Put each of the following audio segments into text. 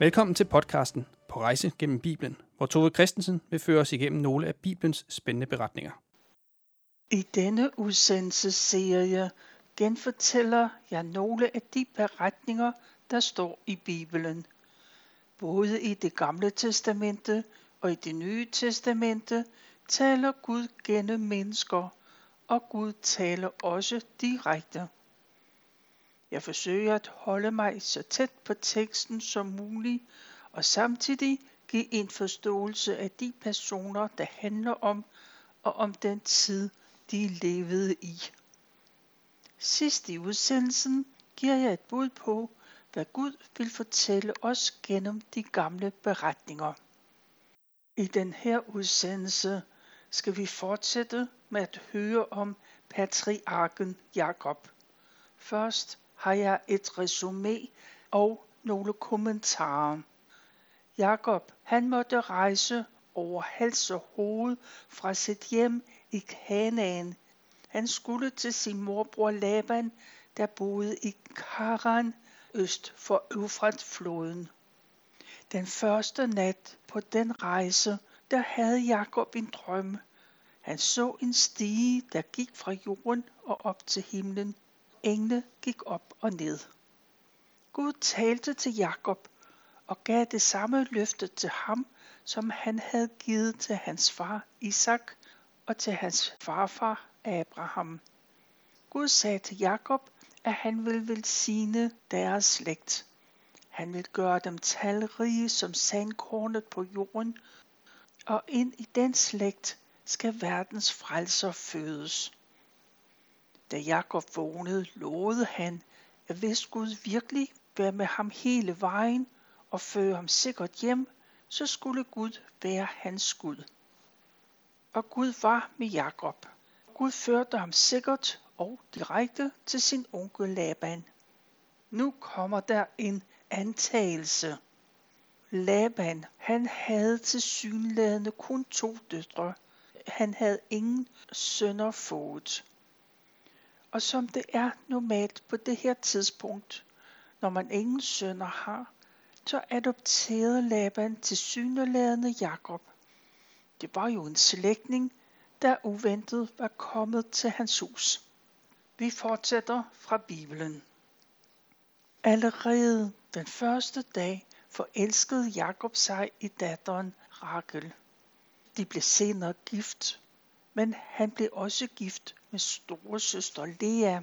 Velkommen til podcasten På rejse gennem Bibelen, hvor Tove Christensen vil føre os igennem nogle af Bibelens spændende beretninger. I denne udsendelsesserie genfortæller jeg nogle af de beretninger, der står i Bibelen. Både i det gamle testamente og i det nye testamente taler Gud gennem mennesker, og Gud taler også direkte. Jeg forsøger at holde mig så tæt på teksten som muligt, og samtidig give en forståelse af de personer, der handler om, og om den tid, de levede i. Sidst i udsendelsen giver jeg et bud på, hvad Gud vil fortælle os gennem de gamle beretninger. I den her udsendelse skal vi fortsætte med at høre om patriarken Jakob. Først har jeg et resume og nogle kommentarer. Jakob, han måtte rejse over hals og hoved fra sit hjem i Kanaan. Han skulle til sin morbror Laban, der boede i Karan øst for Eufratfloden. Den første nat på den rejse, der havde Jakob en drøm. Han så en stige, der gik fra jorden og op til himlen. Engle gik op og ned. Gud talte til Jakob og gav det samme løfte til ham, som han havde givet til hans far Isak og til hans farfar Abraham. Gud sagde til Jakob, at han vil velsigne deres slægt. Han vil gøre dem talrige som sandkornet på jorden, og ind i den slægt skal verdens frelser fødes. Da Jakob vågnede, lovede han, at hvis Gud virkelig være med ham hele vejen og føre ham sikkert hjem, så skulle Gud være hans Gud. Og Gud var med Jakob. Gud førte ham sikkert og direkte til sin onkel Laban. Nu kommer der en antagelse. Laban, han havde til synlædende kun to døtre. Han havde ingen sønner fået. Og som det er normalt på det her tidspunkt, når man ingen sønner har, så adopterede Laban til syneladende Jakob. Det var jo en slægtning, der uventet var kommet til hans hus. Vi fortsætter fra Bibelen. Allerede den første dag forelskede Jakob sig i datteren Rachel. De blev senere gift, men han blev også gift med store søster Lea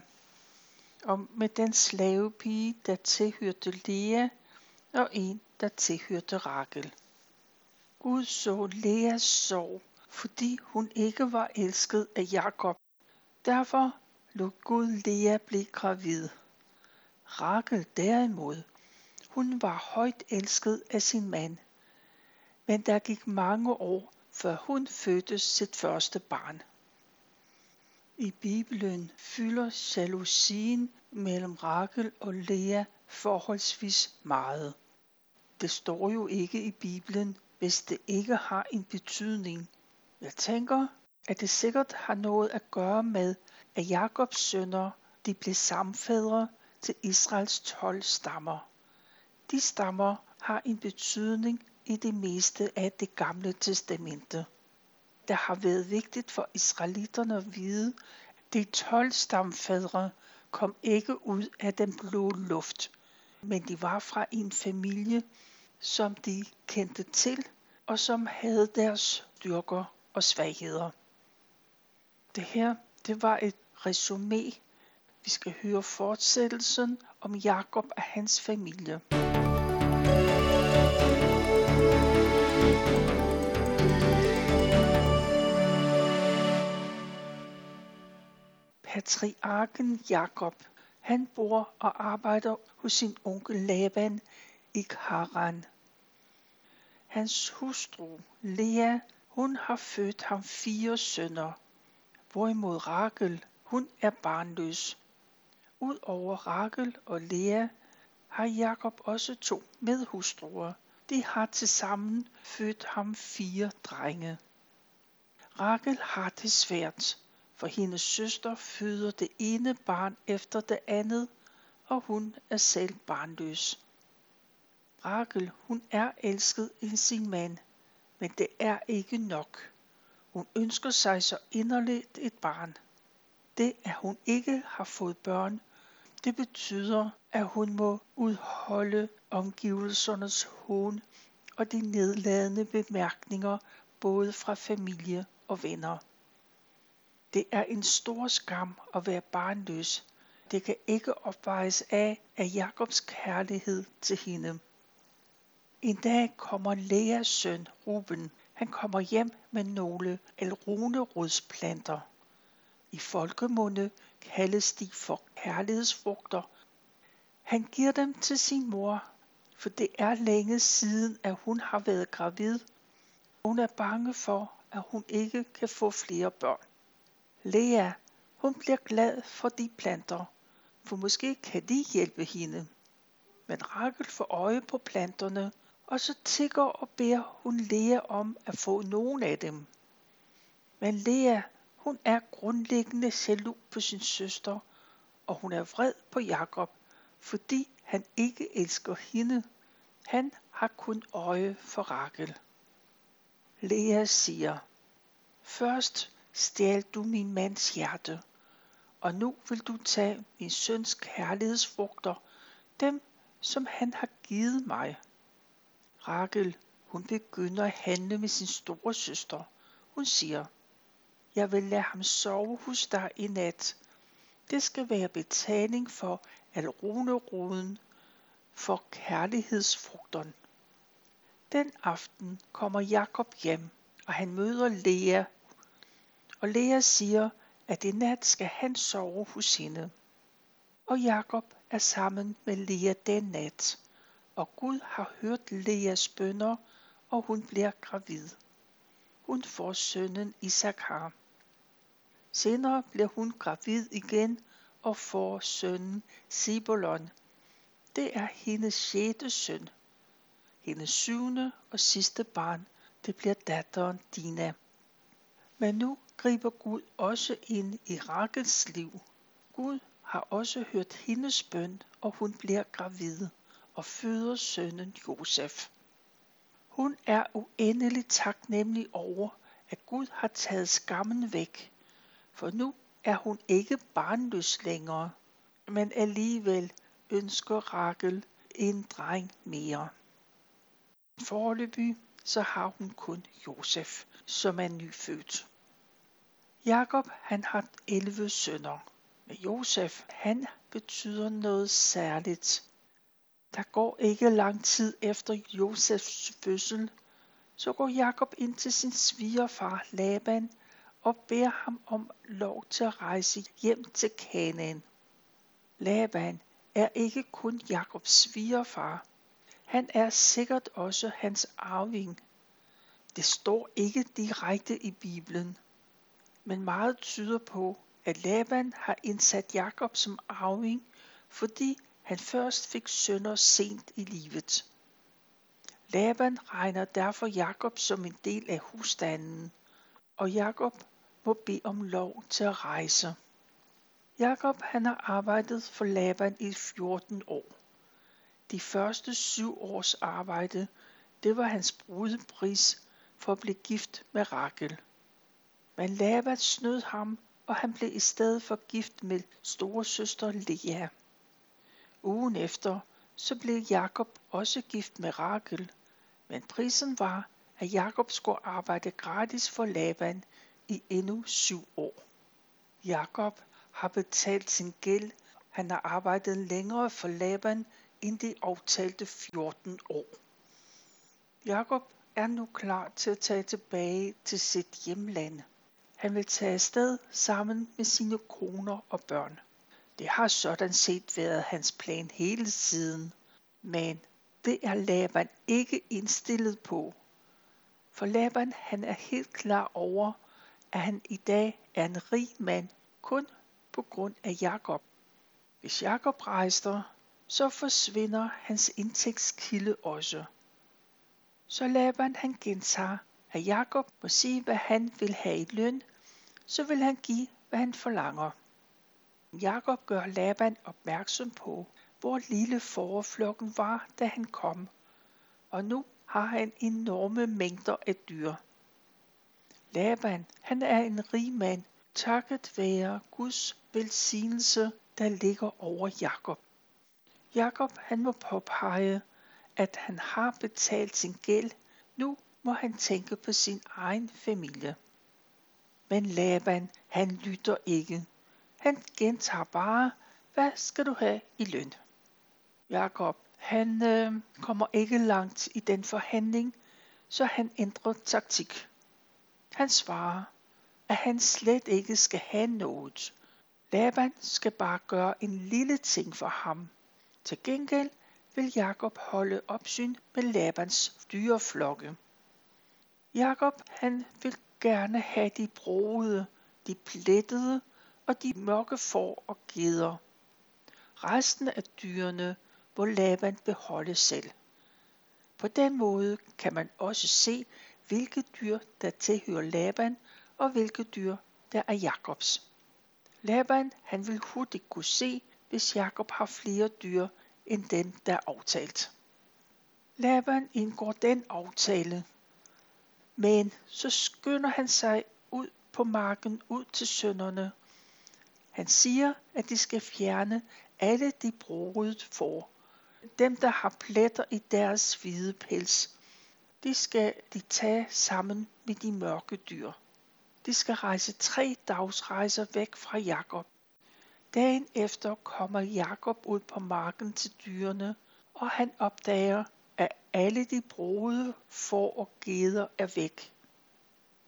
og med den slavepige, der tilhørte Lea, og en, der tilhørte Rakel. Gud så Leas sorg, fordi hun ikke var elsket af Jakob. Derfor lod Gud Lea blive gravid. Rakel derimod, hun var højt elsket af sin mand. Men der gik mange år, før hun fødte sit første barn. I Bibelen fylder jalousien mellem Rakel og Lea forholdsvis meget. Det står jo ikke i Bibelen, hvis det ikke har en betydning. Jeg tænker, at det sikkert har noget at gøre med, at Jakobs sønner de blev samfædre til Israels 12 stammer. De stammer har en betydning i det meste af det gamle testamente. Det har været vigtigt for israelitterne at vide, at de 12 stamfædre kom ikke ud af den blå luft, men de var fra en familie, som de kendte til, og som havde deres styrker og svagheder. Det her, det var et resume. Vi skal høre fortsættelsen om Jakob og hans familie. Patriarken Jakob, han bor og arbejder hos sin onkel Laban i Karan. Hans hustru Lea, hun har født ham fire sønner, hvorimod Rachel, hun er barnløs. Udover Rachel og Lea har Jakob også to medhustruer. De har tilsammen født ham fire drenge. Rachel har det svært, for hendes søster føder det ene barn efter det andet, og hun er selv barnløs. Rakel, hun er elsket i sin mand, men det er ikke nok. Hun ønsker sig så inderligt et barn. Det, at hun ikke har fået børn, det betyder, at hun må udholde omgivelsernes hån og de nedladende bemærkninger både fra familie og venner. Det er en stor skam at være barnløs. Det kan ikke opvejes af, af Jakobs kærlighed til hende. En dag kommer Leas søn Ruben. Han kommer hjem med nogle alrunerodsplanter. I folkemunde kaldes de for kærlighedsfrugter. Han giver dem til sin mor, for det er længe siden, at hun har været gravid. Hun er bange for, at hun ikke kan få flere børn. Lea, hun bliver glad for de planter, for måske kan de hjælpe hende. Men Rakel får øje på planterne, og så tigger og beder hun Lea om at få nogle af dem. Men Lea, hun er grundlæggende jaloux på sin søster, og hun er vred på Jakob, fordi han ikke elsker hende. Han har kun øje for Rakel. Lea siger, Først stjal du min mands hjerte, og nu vil du tage min søns kærlighedsfrugter, dem som han har givet mig. Rakel, hun begynder at handle med sin store søster. Hun siger, jeg vil lade ham sove hos dig i nat. Det skal være betaling for at rune ruden for kærlighedsfrugterne. Den aften kommer Jakob hjem, og han møder Lea. Og Lea siger, at i nat skal han sove hos hende. Og Jakob er sammen med Lea den nat, og Gud har hørt Leas bønder, og hun bliver gravid. Hun får sønnen Isakar. Senere bliver hun gravid igen og får sønnen Sibolon. Det er hendes sjette søn. Hendes syvende og sidste barn, det bliver datteren Dina. Men nu griber Gud også ind i Rakels liv. Gud har også hørt hendes bøn, og hun bliver gravid og føder sønnen Josef. Hun er uendelig taknemmelig over, at Gud har taget skammen væk, for nu er hun ikke barnløs længere, men alligevel ønsker Rakel en dreng mere. Forløbig så har hun kun Josef, som er nyfødt. Jakob han har 11 sønner, men Josef han betyder noget særligt. Der går ikke lang tid efter Josefs fødsel, så går Jakob ind til sin svigerfar Laban og beder ham om lov til at rejse hjem til Kanaan. Laban er ikke kun Jakobs svigerfar. Han er sikkert også hans arving. Det står ikke direkte i Bibelen, men meget tyder på, at Laban har indsat Jakob som arving, fordi han først fik sønner sent i livet. Laban regner derfor Jakob som en del af husstanden, og Jakob må bede om lov til at rejse. Jakob han har arbejdet for Laban i 14 år. De første syv års arbejde, det var hans brudepris for at blive gift med Rakel. Men Laban snød ham, og han blev i stedet for gift med storesøster Lea. Ugen efter, så blev Jakob også gift med Rakel, men prisen var, at Jakob skulle arbejde gratis for Laban i endnu syv år. Jakob har betalt sin gæld. Han har arbejdet længere for Laban end de aftalte 14 år. Jakob er nu klar til at tage tilbage til sit hjemland. Han vil tage afsted sammen med sine koner og børn. Det har sådan set været hans plan hele tiden, men det er Laban ikke indstillet på. For Laban han er helt klar over, at han i dag er en rig mand kun på grund af Jakob. Hvis Jakob rejser, så forsvinder hans indtægtskilde også. Så Laban han gentager, at Jakob må sige, hvad han vil have i løn, så vil han give, hvad han forlanger. Jakob gør Laban opmærksom på, hvor lille forflokken var, da han kom, og nu har han enorme mængder af dyr. Laban, han er en rig mand, takket være Guds velsignelse, der ligger over Jakob. Jakob han må påpege, at han har betalt sin gæld. Nu må han tænke på sin egen familie. Men Laban, han lytter ikke. Han gentager bare, hvad skal du have i løn? Jakob, han øh, kommer ikke langt i den forhandling, så han ændrer taktik. Han svarer, at han slet ikke skal have noget. Laban skal bare gøre en lille ting for ham. Til gengæld vil Jakob holde opsyn med Labans dyreflokke. Jakob han vil gerne have de broede, de plettede og de mørke får og geder. Resten af dyrene må Laban beholde selv. På den måde kan man også se, hvilke dyr der tilhører Laban og hvilke dyr der er Jakobs. Laban han vil hurtigt kunne se, hvis Jakob har flere dyr end den, der er aftalt. Laban indgår den aftale, men så skynder han sig ud på marken ud til sønderne. Han siger, at de skal fjerne alle de broede får. Dem, der har pletter i deres hvide pels, de skal de tage sammen med de mørke dyr. De skal rejse tre dagsrejser væk fra Jakob. Dagen efter kommer Jakob ud på marken til dyrene, og han opdager, alle de brode får og geder er væk.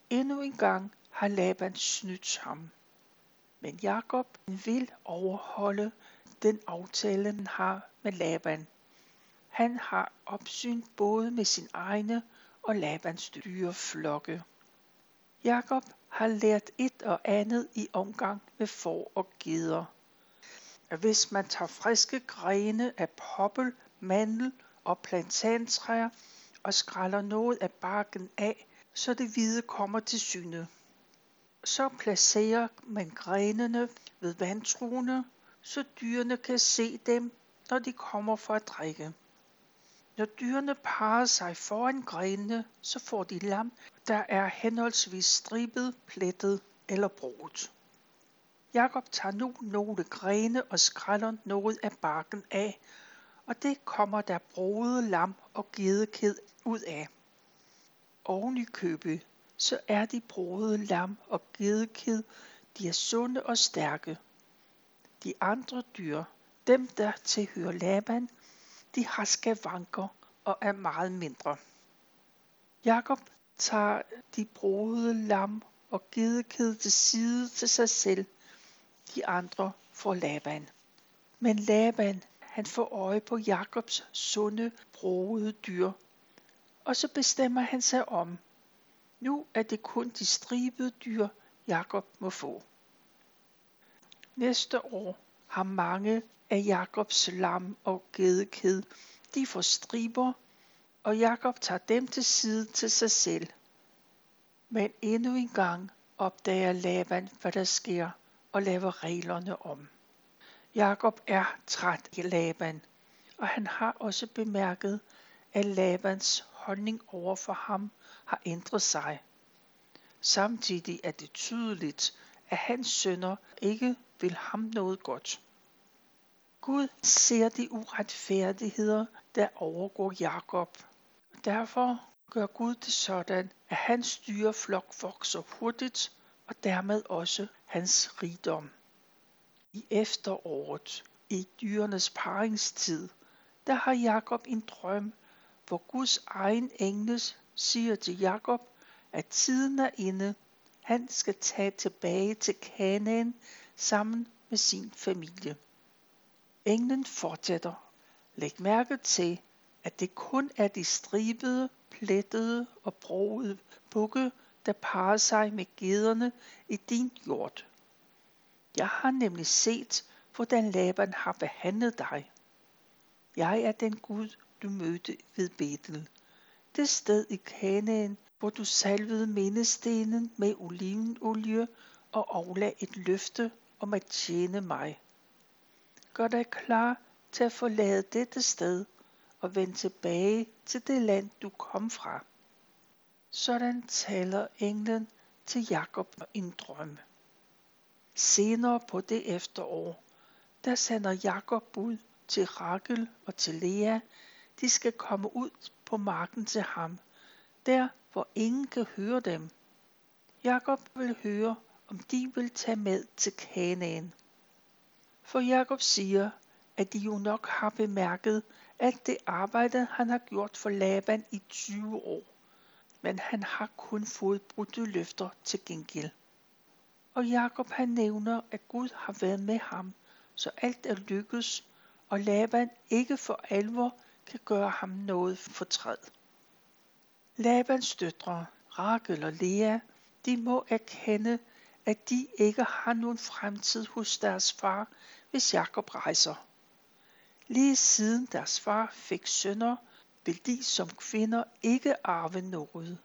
Endnu en gang har Laban snydt ham. Men Jakob vil overholde den aftale, han har med Laban. Han har opsyn både med sin egne og Labans dyreflokke. Jakob har lært et og andet i omgang med får og geder. Hvis man tager friske grene af poppel, mandel og plantantræer og skræller noget af barken af, så det hvide kommer til syne. Så placerer man grenene ved vandtruene, så dyrene kan se dem, når de kommer for at drikke. Når dyrene parer sig foran grenene, så får de lam, der er henholdsvis stribet, plettet eller brugt. Jakob tager nu nogle grene og skræller noget af barken af, og det kommer der broede lam og gedeked ud af. Oven i købe, så er de broede lam og gedeked, de er sunde og stærke. De andre dyr, dem der tilhører Laban, de har skavanker og er meget mindre. Jakob tager de broede lam og gedeked til side til sig selv. De andre får Laban. Men Laban, han får øje på Jakobs sunde, broede dyr. Og så bestemmer han sig om. Nu er det kun de stribede dyr, Jakob må få. Næste år har mange af Jakobs lam og gedekid. De får striber, og Jakob tager dem til side til sig selv. Men endnu en gang opdager Laban, hvad der sker, og laver reglerne om. Jakob er træt i Laban, og han har også bemærket, at Labans holdning over for ham har ændret sig. Samtidig er det tydeligt, at hans sønner ikke vil ham noget godt. Gud ser de uretfærdigheder, der overgår Jakob. Derfor gør Gud det sådan, at hans dyreflok vokser hurtigt, og dermed også hans rigdom. I efteråret, i dyrenes paringstid, der har Jakob en drøm, hvor Guds egen engel siger til Jakob, at tiden er inde, han skal tage tilbage til Kanaan sammen med sin familie. Englen fortsætter. Læg mærke til, at det kun er de stribede, plettede og broede bukke, der parer sig med gederne i din jord. Jeg har nemlig set, hvordan Laban har behandlet dig. Jeg er den Gud, du mødte ved Betel. Det sted i Kanaan, hvor du salvede mindestenen med olivenolie og aflagde et løfte om at tjene mig. Gør dig klar til at forlade dette sted og vend tilbage til det land, du kom fra. Sådan taler englen til Jakob i en drøm. Senere på det efterår, der sender Jakob bud til Rakel og til Lea. De skal komme ud på marken til ham, der hvor ingen kan høre dem. Jakob vil høre, om de vil tage med til Kanaan. For Jakob siger, at de jo nok har bemærket alt det arbejde, han har gjort for Laban i 20 år. Men han har kun fået brudte løfter til gengæld. Og Jakob han nævner, at Gud har været med ham, så alt er lykkes, og Laban ikke for alvor kan gøre ham noget fortræd. Labans døtre, Rakel og Lea, de må erkende, at de ikke har nogen fremtid hos deres far, hvis Jakob rejser. Lige siden deres far fik sønner, vil de som kvinder ikke arve noget.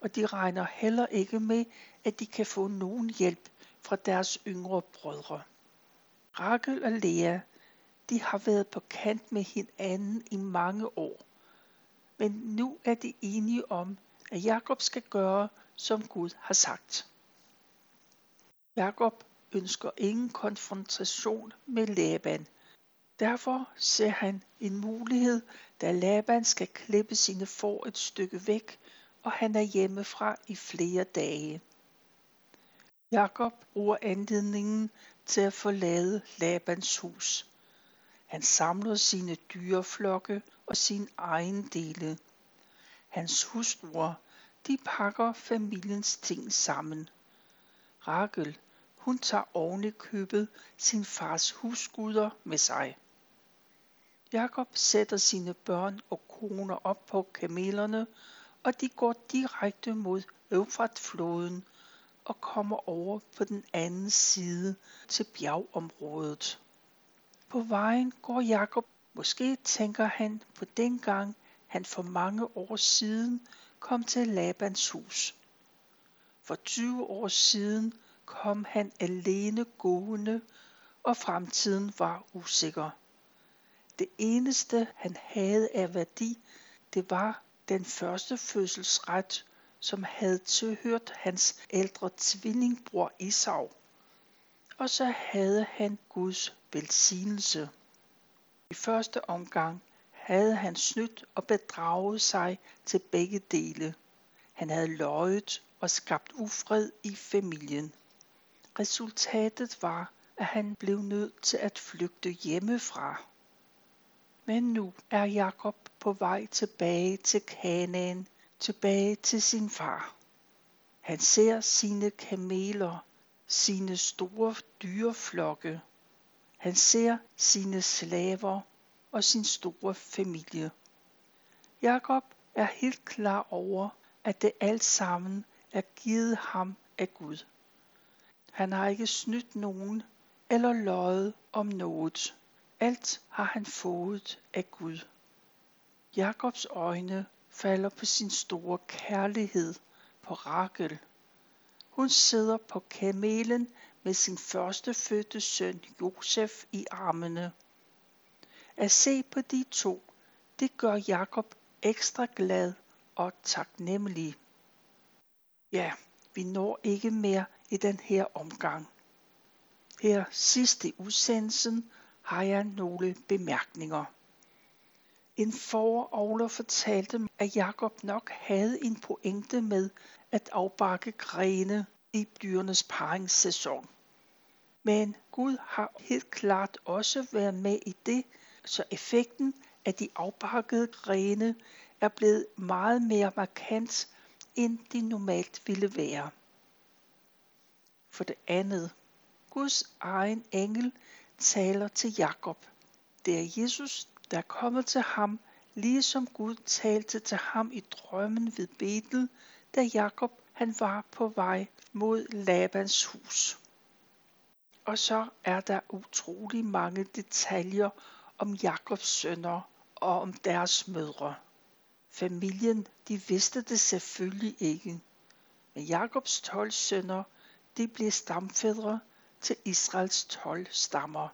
Og de regner heller ikke med, at de kan få nogen hjælp fra deres yngre brødre. Rakel og Lea, de har været på kant med hinanden i mange år. Men nu er de enige om, at Jakob skal gøre, som Gud har sagt. Jakob ønsker ingen konfrontation med Laban. Derfor ser han en mulighed, da Laban skal klippe sine får et stykke væk, og han er hjemmefra i flere dage. Jakob bruger anledningen til at forlade Labans hus. Han samler sine dyreflokke og sin egen dele. Hans hustruer, de pakker familiens ting sammen. Rakel, hun tager oven i købet sin fars husguder med sig. Jakob sætter sine børn og koner op på kamelerne, og de går direkte mod Eufratfloden og kommer over på den anden side til bjergområdet. På vejen går Jakob, måske tænker han på dengang han for mange år siden kom til Labans hus. For 20 år siden kom han alene gående, og fremtiden var usikker. Det eneste han havde af værdi, det var den første fødselsret, som havde tilhørt hans ældre tvillingbror Esau. Og så havde han Guds velsignelse. I første omgang havde han snydt og bedraget sig til begge dele. Han havde løjet og skabt ufred i familien. Resultatet var, at han blev nødt til at flygte hjemmefra. Men nu er Jakob på vej tilbage til Kanaan, tilbage til sin far. Han ser sine kameler, sine store dyreflokke. Han ser sine slaver og sin store familie. Jakob er helt klar over, at det alt sammen er givet ham af Gud. Han har ikke snydt nogen eller løjet om noget. Alt har han fået af Gud. Jakobs øjne falder på sin store kærlighed på Rakel. Hun sidder på kamelen med sin første fødte søn Josef i armene. At se på de to, det gør Jakob ekstra glad og taknemmelig. Ja, vi når ikke mere i den her omgang. Her sidst i udsendelsen har jeg nogle bemærkninger. En forovler fortalte mig, at Jakob nok havde en pointe med at afbakke grene i dyrenes paringssæson. Men Gud har helt klart også været med i det, så effekten af de afbakkede grene er blevet meget mere markant, end de normalt ville være. For det andet, Guds egen engel taler til Jakob. Det er Jesus, der er kommet til ham, ligesom Gud talte til ham i drømmen ved Betel, da Jakob han var på vej mod Labans hus. Og så er der utrolig mange detaljer om Jakobs sønner og om deres mødre. Familien, de vidste det selvfølgelig ikke. Men Jakobs 12 sønner, de blev stamfædre til Israels 12 stammer.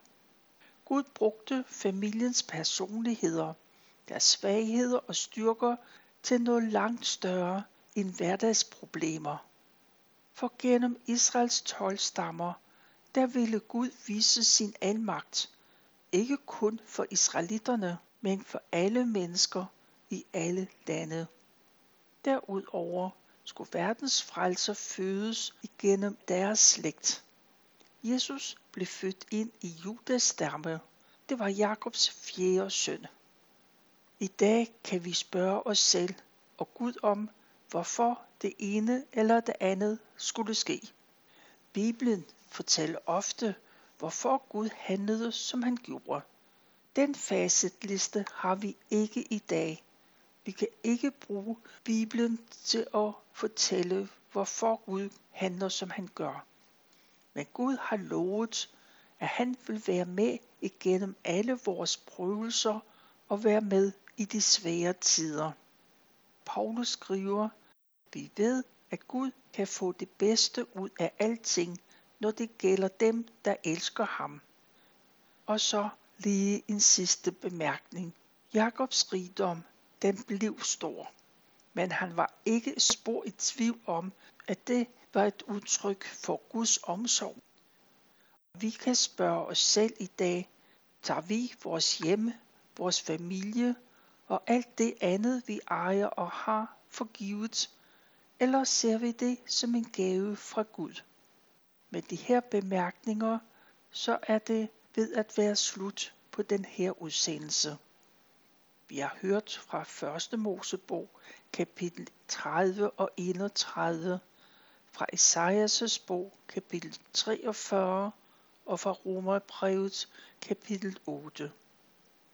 Gud brugte familiens personligheder, deres svagheder og styrker til noget langt større end hverdagsproblemer. For gennem Israels 12 stammer, der ville Gud vise sin almagt, ikke kun for israelitterne, men for alle mennesker i alle lande. Derudover skulle verdens frelser fødes igennem deres slægt. Jesus blev født ind i Judas stamme. Det var Jakobs fjerde søn. I dag kan vi spørge os selv og Gud om, hvorfor det ene eller det andet skulle ske. Bibelen fortæller ofte, hvorfor Gud handlede, som han gjorde. Den facetliste har vi ikke i dag. Vi kan ikke bruge Bibelen til at fortælle, hvorfor Gud handler, som han gør. Men Gud har lovet, at han vil være med igennem alle vores prøvelser og være med i de svære tider. Paulus skriver, vi ved, at Gud kan få det bedste ud af alting, når det gælder dem, der elsker ham. Og så lige en sidste bemærkning. Jakobs rigdom, den blev stor. Men han var ikke spor i tvivl om, at det var et udtryk for Guds omsorg. Vi kan spørge os selv i dag, tager vi vores hjemme, vores familie og alt det andet, vi ejer og har forgivet, eller ser vi det som en gave fra Gud? Med de her bemærkninger, så er det ved at være slut på den her udsendelse. Vi har hørt fra 1. Mosebog, kapitel 30 og 31, fra Esajas' bog, kapitel 43, og fra Romerbrevet, kapitel 8.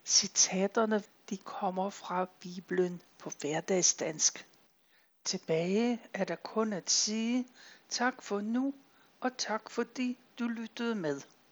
Citaterne de kommer fra Bibelen på hverdagsdansk. Tilbage er der kun at sige tak for nu, og tak fordi du lyttede med.